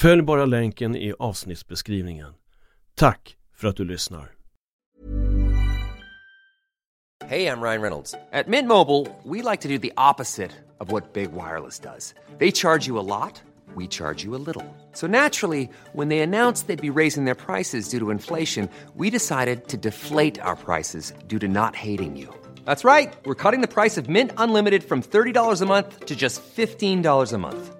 Följ bara länken i avsnittsbeskrivningen. Tack för att du lyssnar. Hej, jag Ryan Reynolds. På Mint Mobile, we like to do the opposite of what Big Wireless does. They charge you a lot, we charge you a little. So naturally, when they announced they'd be raising their prices due to inflation, we decided to deflate our prices due to not hating you. That's right. We're cutting the price of Mint Unlimited from $30 a month to just $15 a month.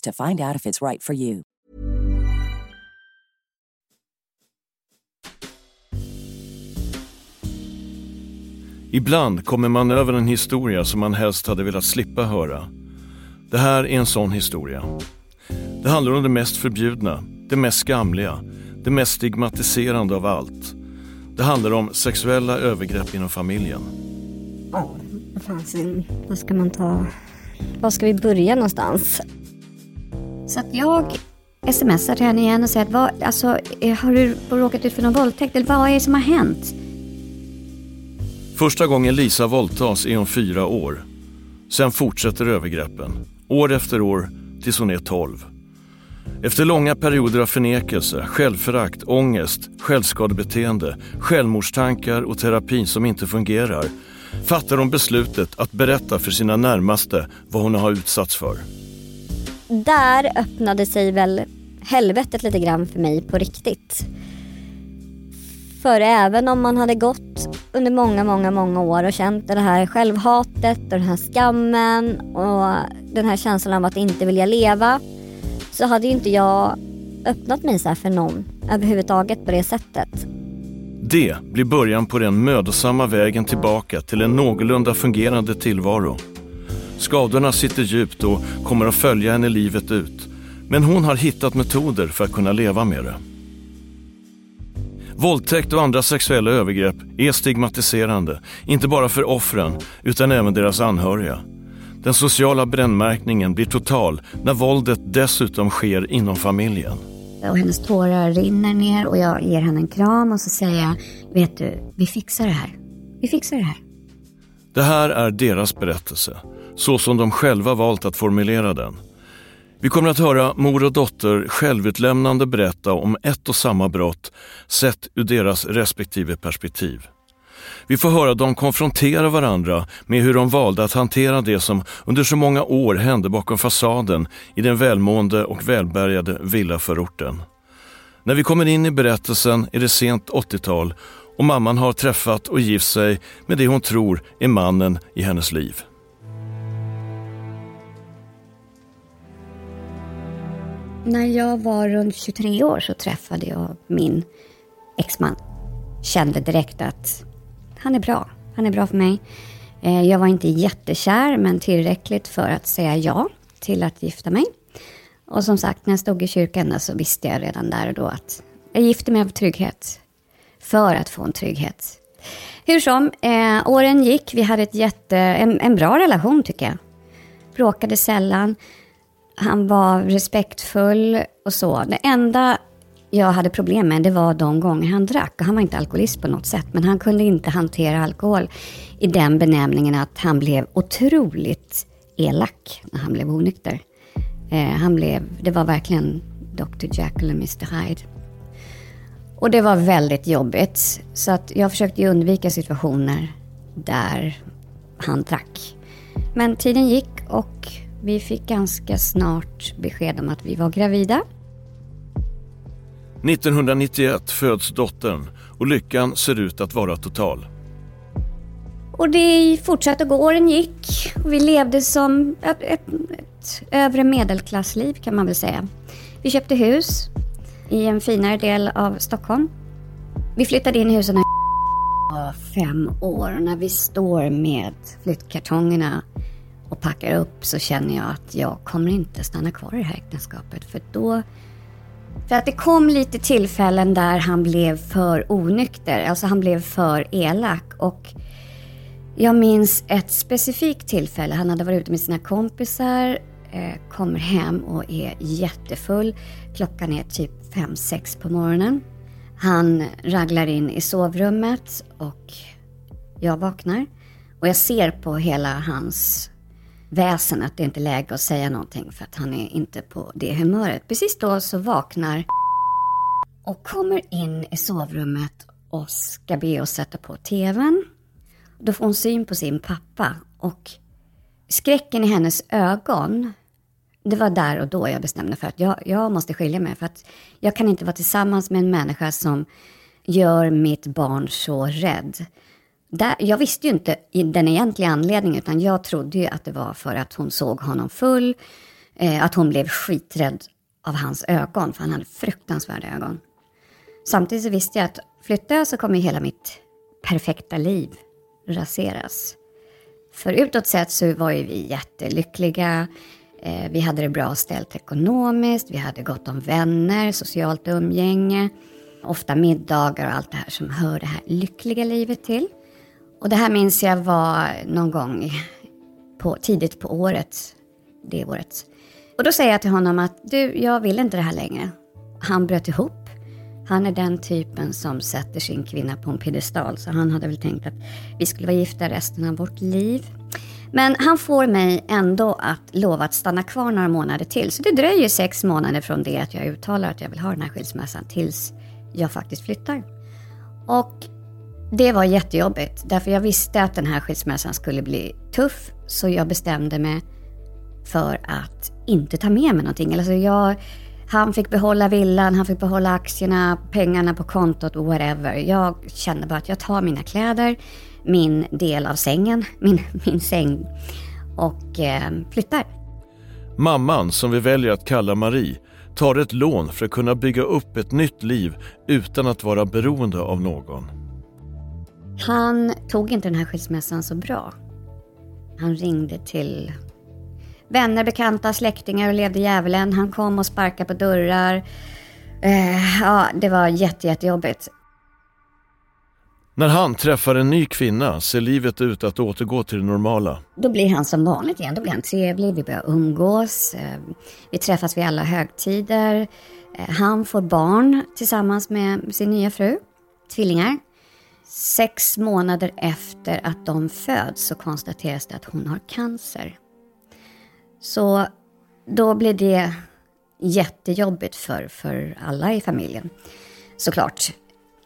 to find out if it's right for you. Ibland kommer man över en historia som man helst hade velat slippa höra. Det här är en sån historia. Det handlar om det mest förbjudna, det mest skamliga, det mest stigmatiserande av allt. Det handlar om sexuella övergrepp inom familjen. Ja, vad fasen, vad ska man ta? Var ska vi börja någonstans? Så att jag smsar till henne igen och säger att vad, alltså, eh, har du råkat ut för någon våldtäkt eller vad är det som har hänt? Första gången Lisa våldtas är hon fyra år. Sen fortsätter övergreppen, år efter år, tills hon är tolv. Efter långa perioder av förnekelse, självförakt, ångest, självskadebeteende, självmordstankar och terapi som inte fungerar fattar hon beslutet att berätta för sina närmaste vad hon har utsatts för. Där öppnade sig väl helvetet lite grann för mig på riktigt. För även om man hade gått under många, många, många år och känt det här självhatet och den här skammen och den här känslan av att inte vilja leva så hade ju inte jag öppnat mig så här för någon överhuvudtaget på det sättet. Det blir början på den mödosamma vägen tillbaka till en någorlunda fungerande tillvaro. Skadorna sitter djupt och kommer att följa henne livet ut. Men hon har hittat metoder för att kunna leva med det. Våldtäkt och andra sexuella övergrepp är stigmatiserande, inte bara för offren utan även deras anhöriga. Den sociala brännmärkningen blir total när våldet dessutom sker inom familjen. Och hennes tårar rinner ner och jag ger henne en kram och så säger jag, vet du, vi fixar det här. Vi fixar det här. Det här är deras berättelse, så som de själva valt att formulera den. Vi kommer att höra mor och dotter självutlämnande berätta om ett och samma brott sett ur deras respektive perspektiv. Vi får höra dem konfrontera varandra med hur de valde att hantera det som under så många år hände bakom fasaden i den välmående och välbärgade villaförorten. När vi kommer in i berättelsen är det sent 80-tal och mamman har träffat och gift sig med det hon tror är mannen i hennes liv. När jag var runt 23 år så träffade jag min exman. Kände direkt att han är bra. Han är bra för mig. Eh, jag var inte jättekär men tillräckligt för att säga ja till att gifta mig. Och som sagt, när jag stod i kyrkan så visste jag redan där och då att jag gifte mig av trygghet. För att få en trygghet. Hur som, eh, åren gick. Vi hade ett jätte, en, en bra relation tycker jag. Bråkade sällan. Han var respektfull och så. Det enda jag hade problem med det var de gånger han drack. Och han var inte alkoholist på något sätt. Men han kunde inte hantera alkohol i den benämningen att han blev otroligt elak när han blev onykter. Eh, han blev, det var verkligen Dr Jekyll och Mr Hyde. Och det var väldigt jobbigt. Så att jag försökte undvika situationer där han drack. Men tiden gick och vi fick ganska snart besked om att vi var gravida. 1991 föds dottern och lyckan ser ut att vara total. Och det fortsatte att gå, åren gick och vi levde som ett, ett, ett övre medelklassliv kan man väl säga. Vi köpte hus i en finare del av Stockholm. Vi flyttade in i husen när fem år. När vi står med flyttkartongerna och packar upp så känner jag att jag kommer inte stanna kvar i det här äktenskapet. För då... För att det kom lite tillfällen där han blev för onykter. Alltså han blev för elak. Och jag minns ett specifikt tillfälle. Han hade varit ute med sina kompisar, eh, kommer hem och är jättefull. Klockan är typ 5-6 på morgonen. Han raglar in i sovrummet och jag vaknar. Och jag ser på hela hans väsen att det inte är läge att säga någonting för att han är inte på det humöret. Precis då så vaknar och kommer in i sovrummet och ska be oss sätta på TVn. Då får hon syn på sin pappa och skräcken i hennes ögon det var där och då jag bestämde för att jag, jag måste skilja mig. För att jag kan inte vara tillsammans med en människa som gör mitt barn så rädd. Där, jag visste ju inte den egentliga anledningen, utan jag trodde ju att det var för att hon såg honom full, eh, att hon blev skiträdd av hans ögon, för han hade fruktansvärda ögon. Samtidigt så visste jag att flyttar jag så kommer hela mitt perfekta liv raseras. För utåt sett så var ju vi jättelyckliga. Eh, vi hade det bra ställt ekonomiskt, vi hade gott om vänner, socialt umgänge, ofta middagar och allt det här som hör det här lyckliga livet till. Och det här minns jag var någon gång på, tidigt på året, det året. Och då säger jag till honom att du, jag vill inte det här längre. Han bröt ihop. Han är den typen som sätter sin kvinna på en piedestal, så han hade väl tänkt att vi skulle vara gifta resten av vårt liv. Men han får mig ändå att lova att stanna kvar några månader till. Så det dröjer sex månader från det att jag uttalar att jag vill ha den här skilsmässan tills jag faktiskt flyttar. Och det var jättejobbigt, därför jag visste att den här skilsmässan skulle bli tuff. Så jag bestämde mig för att inte ta med mig någonting. Alltså jag, han fick behålla villan, han fick behålla aktierna, pengarna på kontot whatever. Jag kände bara att jag tar mina kläder, min del av sängen, min, min säng och eh, flyttar. Mamman, som vi väljer att kalla Marie, tar ett lån för att kunna bygga upp ett nytt liv utan att vara beroende av någon. Han tog inte den här skilsmässan så bra. Han ringde till vänner, bekanta, släktingar och levde djävulen. Han kom och sparkade på dörrar. Eh, ja, det var jätte, jättejobbigt. När han träffar en ny kvinna ser livet ut att återgå till det normala. Då blir han som vanligt igen. Då blir han trevlig, vi börjar umgås. Eh, vi träffas vid alla högtider. Eh, han får barn tillsammans med sin nya fru. Tvillingar. Sex månader efter att de föds så konstateras det att hon har cancer. Så då blir det jättejobbigt för, för alla i familjen. Såklart.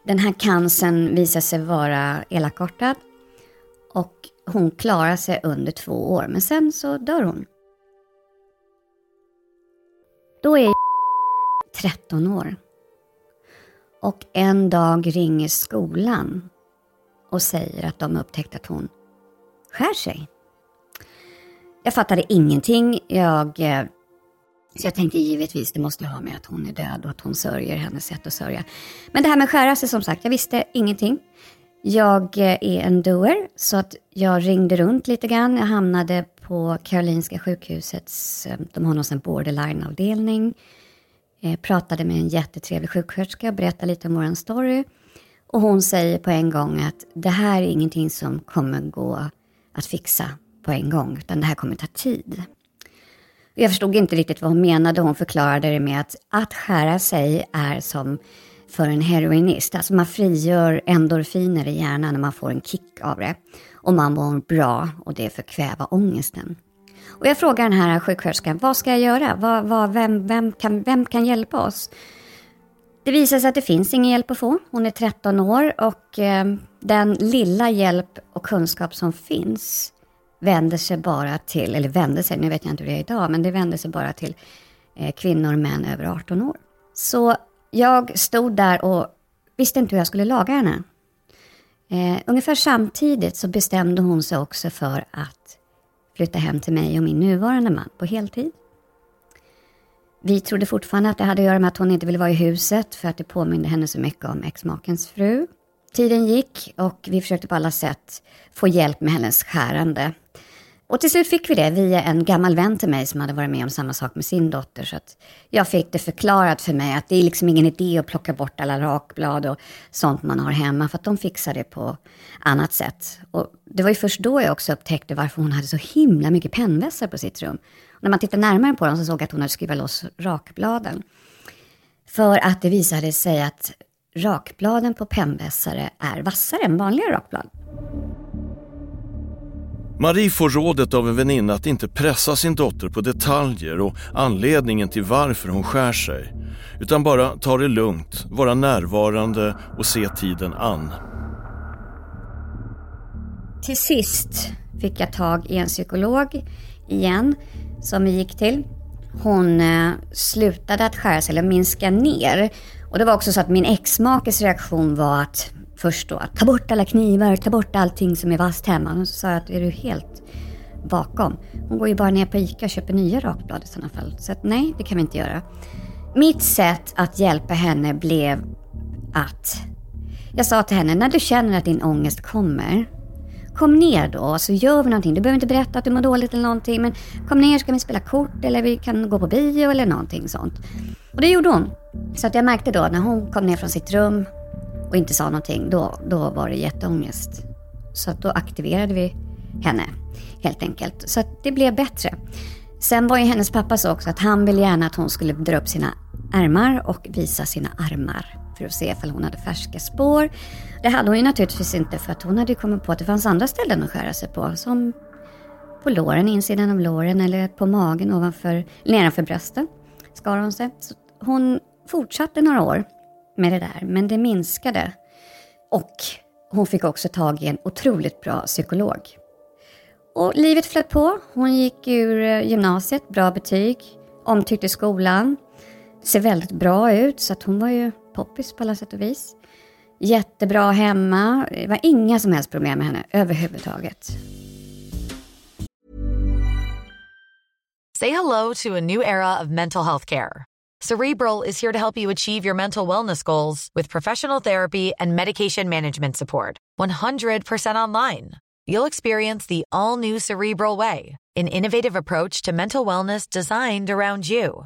Den här cancern visar sig vara elakartad och hon klarar sig under två år, men sen så dör hon. Då är 13 år. Och en dag ringer skolan och säger att de upptäckt att hon skär sig. Jag fattade ingenting. Jag, eh, så jag tänkte givetvis det måste ha med att hon är död och att hon sörjer hennes sätt att sörja. Men det här med skära sig som sagt, jag visste ingenting. Jag eh, är en doer så att jag ringde runt lite grann. Jag hamnade på Karolinska sjukhusets, eh, de har någon borderline-avdelning. pratade med en jättetrevlig sjuksköterska, berättade lite om vår story. Och hon säger på en gång att det här är ingenting som kommer gå att fixa på en gång, utan det här kommer ta tid. Jag förstod inte riktigt vad hon menade. Hon förklarade det med att att skära sig är som för en heroinist. Alltså man frigör endorfiner i hjärnan när man får en kick av det. Och man mår bra och det förkvävar ångesten. Och jag frågar den här sjuksköterskan, vad ska jag göra? Vad, vad, vem, vem, kan, vem kan hjälpa oss? Det visar sig att det finns ingen hjälp att få. Hon är 13 år och eh, den lilla hjälp och kunskap som finns vänder sig bara till, eller vänder sig, nu vet jag inte hur det är idag, men det vänder sig bara till eh, kvinnor och män över 18 år. Så jag stod där och visste inte hur jag skulle laga henne. Eh, ungefär samtidigt så bestämde hon sig också för att flytta hem till mig och min nuvarande man på heltid. Vi trodde fortfarande att det hade att göra med att hon inte ville vara i huset för att det påminde henne så mycket om exmakens fru. Tiden gick och vi försökte på alla sätt få hjälp med hennes skärande. Och till slut fick vi det via en gammal vän till mig som hade varit med om samma sak med sin dotter. Så att jag fick det förklarat för mig att det är liksom ingen idé att plocka bort alla rakblad och sånt man har hemma för att de fixar det på annat sätt. Och det var ju först då jag också upptäckte varför hon hade så himla mycket pennvässar på sitt rum. När man tittade närmare på dem så såg jag att hon hade skruvat loss rakbladen. För att det visade sig att rakbladen på pennvässare är vassare än vanliga rakblad. Marie får rådet av en väninna att inte pressa sin dotter på detaljer och anledningen till varför hon skär sig. Utan bara ta det lugnt, vara närvarande och se tiden an. Till sist fick jag tag i en psykolog igen som vi gick till. Hon eh, slutade att skära sig, eller minska ner. Och det var också så att min exmakes reaktion var att först då att ta bort alla knivar, ta bort allting som är vasst hemma. Och så sa jag att är du helt bakom? Hon går ju bara ner på ICA och köper nya rakblad i sådana fall. Så att nej, det kan vi inte göra. Mitt sätt att hjälpa henne blev att jag sa till henne, när du känner att din ångest kommer, kom ner då så gör vi någonting. Du behöver inte berätta att du mår dåligt eller någonting, men kom ner så kan vi spela kort eller vi kan gå på bio eller någonting sånt. Och det gjorde hon. Så att jag märkte då när hon kom ner från sitt rum och inte sa någonting, då, då var det jätteångest. Så att då aktiverade vi henne helt enkelt. Så att det blev bättre. Sen var ju hennes pappa så också att han ville gärna att hon skulle dra upp sina ärmar och visa sina armar för att se ifall hon hade färska spår. Det hade hon ju naturligtvis inte för att hon hade kommit på att det fanns andra ställen att skära sig på. Som på låren, insidan av låren eller på magen ovanför, nedanför brösten skar hon sig. Så hon fortsatte några år med det där, men det minskade. Och hon fick också tag i en otroligt bra psykolog. Och livet flöt på. Hon gick ur eh, gymnasiet, bra betyg, omtyckt i skolan. Ser väldigt bra ut, så att hon var ju poppis på alla sätt och vis. Jättebra hemma. Det var inga som helst problem med henne överhuvudtaget. Say hello to a new era of mental health care. Cerebral is here to help you achieve your mental wellness goals with professional therapy and medication management support. 100% online. You'll experience the all new Cerebral Way, an innovative approach to mental wellness designed around you.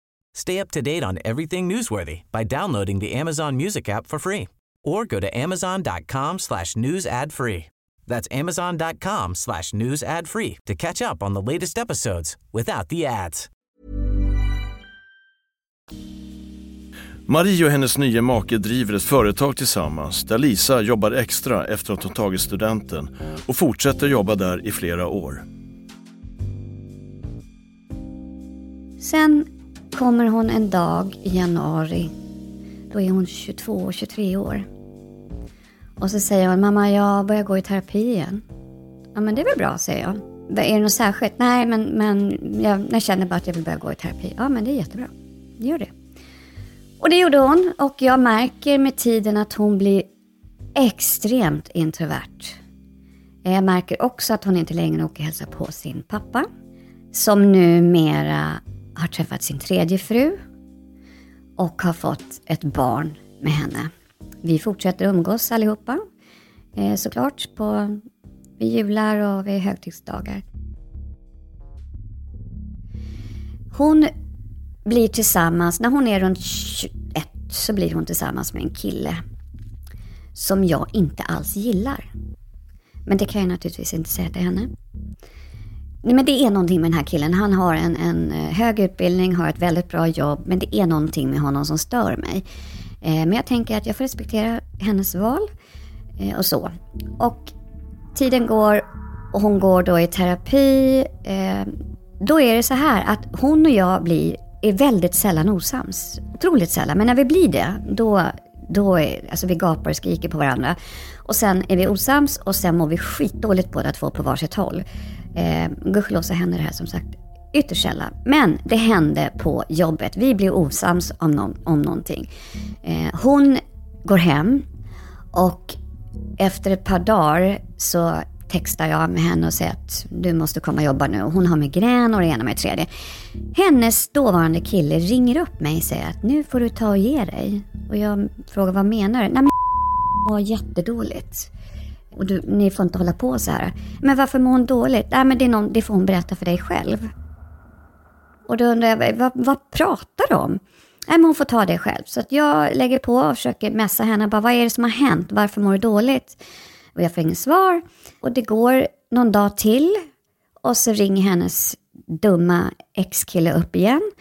Stay up to date on everything newsworthy by downloading the Amazon Music app for free or go to amazon.com slash news ad free. That's amazon.com slash news ad free to catch up on the latest episodes without the ads. Marie och hennes nya make driver ett företag tillsammans där Lisa jobbar extra efter att hon tagit studenten och fortsätter jobba där i flera år. Sen kommer hon en dag i januari Då är hon 22 och 23 år. Och så säger hon, mamma jag börjar gå i terapi igen. Ja men det är väl bra, säger jag. Är det något särskilt? Nej, men, men jag, jag känner bara att jag vill börja gå i terapi. Ja men det är jättebra. Gör det. Och det gjorde hon och jag märker med tiden att hon blir extremt introvert. Jag märker också att hon inte längre åker och hälsar på sin pappa. Som numera har träffat sin tredje fru och har fått ett barn med henne. Vi fortsätter umgås allihopa. Eh, såklart på, vid jular och vid högtidsdagar. Hon blir tillsammans, när hon är runt 21 så blir hon tillsammans med en kille som jag inte alls gillar. Men det kan jag naturligtvis inte säga till henne. Nej, men det är någonting med den här killen. Han har en, en eh, hög utbildning, har ett väldigt bra jobb, men det är någonting med honom som stör mig. Eh, men jag tänker att jag får respektera hennes val eh, och så. Och tiden går och hon går då i terapi. Eh, då är det så här att hon och jag blir, är väldigt sällan osams. Otroligt sällan, men när vi blir det, då, då är, alltså vi gapar och skriker på varandra. Och sen är vi osams och sen mår vi skitdåligt båda två på varsitt håll. Eh, gudskelov så händer det här som sagt ytterst sällan. Men det hände på jobbet. Vi blev osams om, någon, om någonting. Eh, hon går hem och efter ett par dagar så textar jag med henne och säger att du måste komma och jobba nu. Och Hon har migrän och det ena med det tredje. Hennes dåvarande kille ringer upp mig och säger att nu får du ta och ge dig. Och jag frågar vad menar du? Nej men mår jättedåligt. Och du, ni får inte hålla på så här. Men varför mår hon dåligt? Nej men det, är någon, det får hon berätta för dig själv. Och då undrar jag, vad, vad pratar du om? Nej, men hon får ta det själv. Så att jag lägger på och försöker mässa henne. Bara, vad är det som har hänt? Varför mår du dåligt? Och jag får inget svar. Och det går någon dag till. Och så ringer hennes dumma ex-kille upp igen.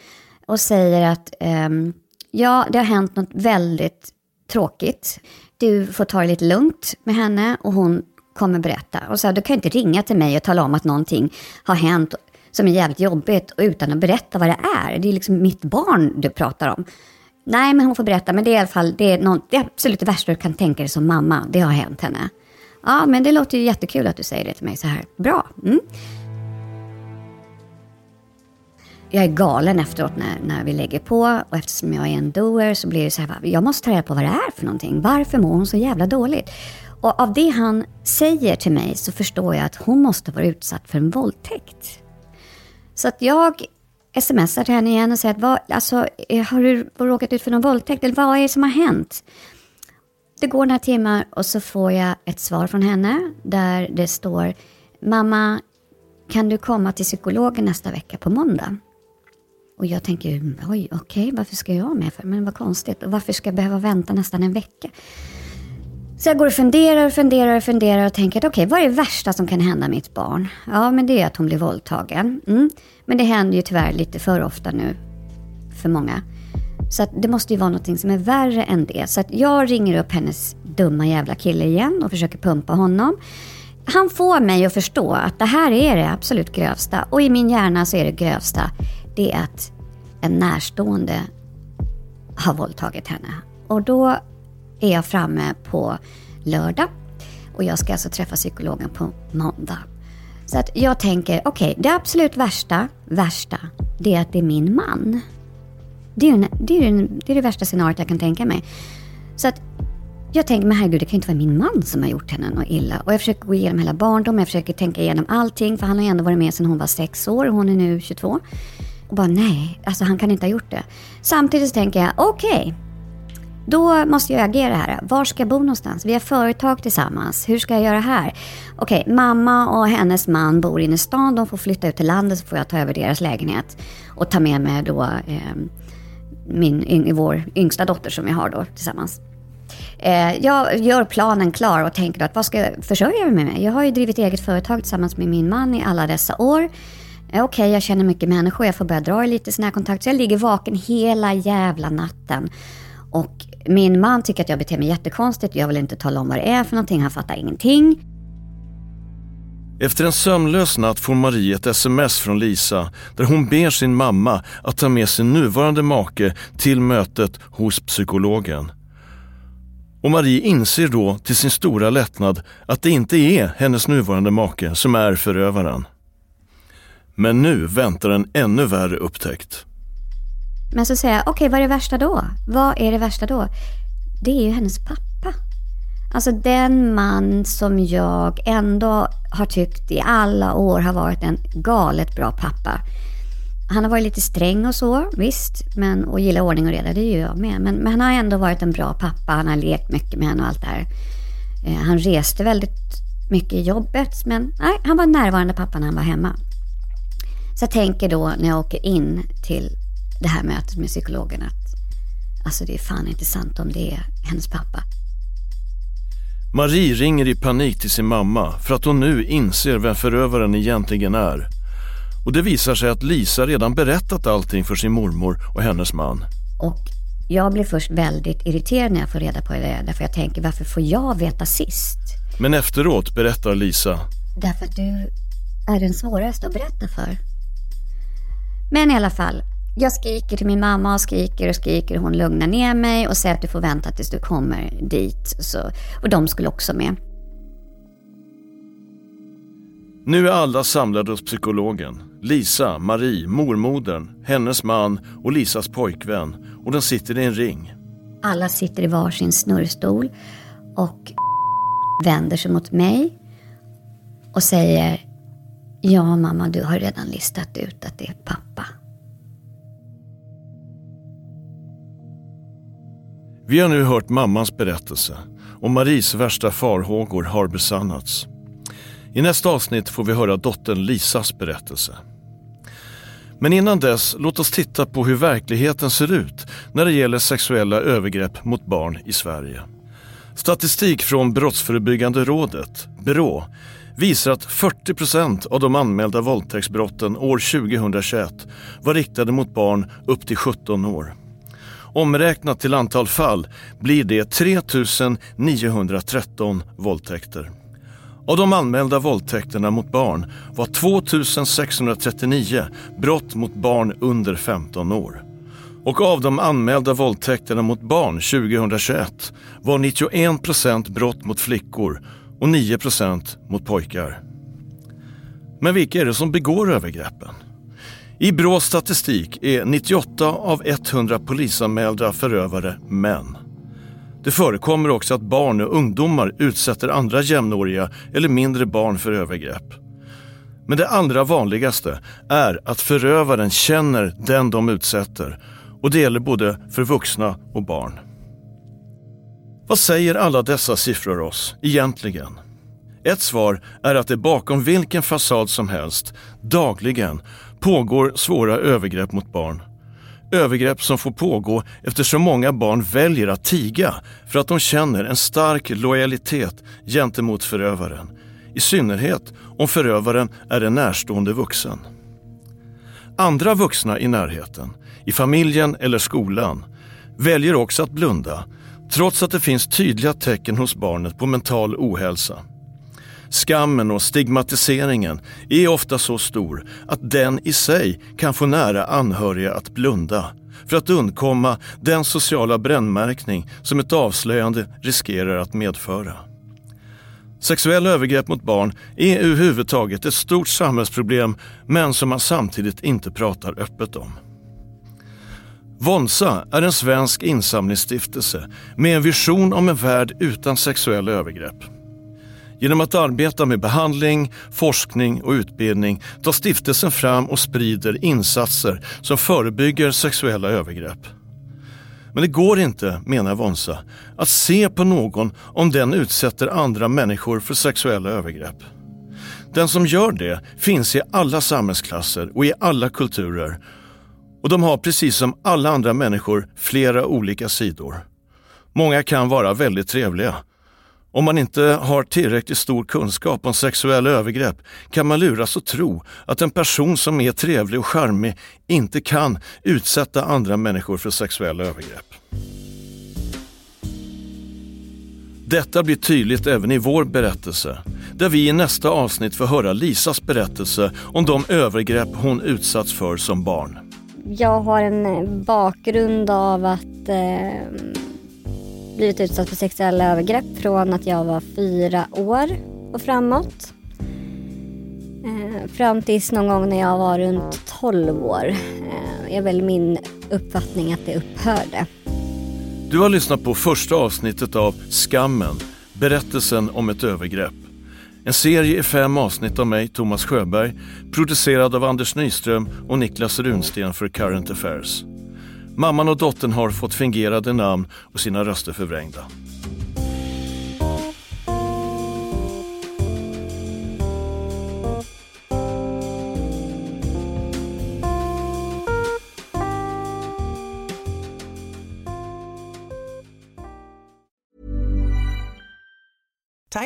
Och säger att um, ja, det har hänt något väldigt tråkigt. Du får ta det lite lugnt med henne och hon kommer berätta. Och så du kan ju inte ringa till mig och tala om att någonting har hänt som är jävligt jobbigt utan att berätta vad det är. Det är liksom mitt barn du pratar om. Nej, men hon får berätta. Men det är i alla fall det, är någon, det är absolut det värsta du kan tänka dig som mamma. Det har hänt henne. Ja, men det låter ju jättekul att du säger det till mig så här. Bra. Mm. Jag är galen efteråt när, när vi lägger på och eftersom jag är en doer så blir det så här, jag måste ta reda på vad det är för någonting. Varför mår hon så jävla dåligt? Och av det han säger till mig så förstår jag att hon måste vara utsatt för en våldtäkt. Så att jag smsar till henne igen och säger att vad, alltså, eh, har du råkat ut för någon våldtäkt eller vad är det som har hänt? Det går några timmar och så får jag ett svar från henne där det står Mamma, kan du komma till psykologen nästa vecka på måndag? Och jag tänker, oj, okej, okay, varför ska jag med för? Men vad konstigt. Och varför ska jag behöva vänta nästan en vecka? Så jag går och funderar och funderar och funderar och tänker att okej, okay, vad är det värsta som kan hända mitt barn? Ja, men det är att hon blir våldtagen. Mm. Men det händer ju tyvärr lite för ofta nu för många. Så att det måste ju vara någonting som är värre än det. Så att jag ringer upp hennes dumma jävla kille igen och försöker pumpa honom. Han får mig att förstå att det här är det absolut grövsta. Och i min hjärna så är det grövsta, det är att en närstående har våldtagit henne. Och då är jag framme på lördag och jag ska alltså träffa psykologen på måndag. Så att jag tänker, okej, okay, det absolut värsta, värsta, det är att det är min man. Det är, en, det, är en, det är det värsta scenariot jag kan tänka mig. Så att jag tänker, men herregud, det kan ju inte vara min man som har gjort henne något illa. Och jag försöker gå igenom hela barndomen, jag försöker tänka igenom allting, för han har ju ändå varit med sedan hon var sex år och hon är nu 22. Och bara nej, alltså han kan inte ha gjort det. Samtidigt så tänker jag, okej, okay, då måste jag agera här. Var ska jag bo någonstans? Vi har företag tillsammans. Hur ska jag göra här? Okej, mamma och hennes man bor inne i stan. De får flytta ut till landet så får jag ta över deras lägenhet. Och ta med mig då eh, min, vår yngsta dotter som vi har då tillsammans. Eh, jag gör planen klar och tänker att vad ska jag försörja mig med? Jag har ju drivit eget företag tillsammans med min man i alla dessa år. Eh, okej, okay, jag känner mycket människor, jag får börja dra i lite sådana här kontakter. Så jag ligger vaken hela jävla natten. Och min man tycker att jag beter mig jättekonstigt. Jag vill inte tala om vad det är för någonting. Han fattar ingenting. Efter en sömnlös natt får Marie ett sms från Lisa där hon ber sin mamma att ta med sin nuvarande make till mötet hos psykologen. Och Marie inser då till sin stora lättnad att det inte är hennes nuvarande make som är förövaren. Men nu väntar en ännu värre upptäckt. Men så säger jag, okej vad är det värsta då? Vad är det värsta då? Det är ju hennes pappa. Alltså den man som jag ändå har tyckt i alla år har varit en galet bra pappa. Han har varit lite sträng och så, visst, men, och gillar ordning och reda, det gör jag med. Men, men han har ändå varit en bra pappa, han har lekt mycket med henne och allt det här. Eh, han reste väldigt mycket i jobbet, men nej, han var närvarande pappa när han var hemma. Så jag tänker då när jag åker in till det här mötet med psykologen att alltså det är fan inte sant om det är hennes pappa. Marie ringer i panik till sin mamma för att hon nu inser vem förövaren egentligen är. Och det visar sig att Lisa redan berättat allting för sin mormor och hennes man. Och jag blir först väldigt irriterad när jag får reda på det därför jag tänker varför får jag veta sist? Men efteråt berättar Lisa. Därför att du är den svåraste att berätta för. Men i alla fall, jag skriker till min mamma och skriker och skriker. Hon lugnar ner mig och säger att du får vänta tills du kommer dit. Så, och de skulle också med. Nu är alla samlade hos psykologen. Lisa, Marie, mormodern, hennes man och Lisas pojkvän. Och de sitter i en ring. Alla sitter i varsin snurrstol och vänder sig mot mig och säger Ja mamma, du har redan listat ut att det är pappa. Vi har nu hört mammans berättelse och Maries värsta farhågor har besannats. I nästa avsnitt får vi höra dottern Lisas berättelse. Men innan dess, låt oss titta på hur verkligheten ser ut när det gäller sexuella övergrepp mot barn i Sverige. Statistik från Brottsförebyggande rådet, BRÅ, visar att 40 procent av de anmälda våldtäktsbrotten år 2021 var riktade mot barn upp till 17 år. Omräknat till antal fall blir det 3 913 våldtäkter. Av de anmälda våldtäkterna mot barn var 2 639 brott mot barn under 15 år. Och av de anmälda våldtäkterna mot barn 2021 var 91 procent brott mot flickor och 9 procent mot pojkar. Men vilka är det som begår övergreppen? I Brås statistik är 98 av 100 polisanmälda förövare män. Det förekommer också att barn och ungdomar utsätter andra jämnåriga eller mindre barn för övergrepp. Men det allra vanligaste är att förövaren känner den de utsätter och det gäller både för vuxna och barn. Vad säger alla dessa siffror oss egentligen? Ett svar är att det bakom vilken fasad som helst dagligen pågår svåra övergrepp mot barn. Övergrepp som får pågå eftersom många barn väljer att tiga för att de känner en stark lojalitet gentemot förövaren. I synnerhet om förövaren är en närstående vuxen. Andra vuxna i närheten, i familjen eller skolan, väljer också att blunda trots att det finns tydliga tecken hos barnet på mental ohälsa. Skammen och stigmatiseringen är ofta så stor att den i sig kan få nära anhöriga att blunda för att undkomma den sociala brännmärkning som ett avslöjande riskerar att medföra. Sexuella övergrepp mot barn är överhuvudtaget ett stort samhällsproblem men som man samtidigt inte pratar öppet om. Vonsa är en svensk insamlingsstiftelse med en vision om en värld utan sexuella övergrepp. Genom att arbeta med behandling, forskning och utbildning tar stiftelsen fram och sprider insatser som förebygger sexuella övergrepp. Men det går inte, menar Vonsa, att se på någon om den utsätter andra människor för sexuella övergrepp. Den som gör det finns i alla samhällsklasser och i alla kulturer och de har precis som alla andra människor flera olika sidor. Många kan vara väldigt trevliga om man inte har tillräckligt stor kunskap om sexuella övergrepp kan man luras att tro att en person som är trevlig och charmig inte kan utsätta andra människor för sexuella övergrepp. Detta blir tydligt även i vår berättelse, där vi i nästa avsnitt får höra Lisas berättelse om de övergrepp hon utsatts för som barn. Jag har en eh, bakgrund av att eh, blivit utsatt för sexuella övergrepp från att jag var fyra år och framåt. Eh, fram tills någon gång när jag var runt 12 år eh, är väl min uppfattning att det upphörde. Du har lyssnat på första avsnittet av Skammen, berättelsen om ett övergrepp. En serie i fem avsnitt av mig, Thomas Sjöberg, producerad av Anders Nyström och Niklas Runsten för Current Affairs. Mamman och dottern har fått fingerade namn och sina röster förvrängda.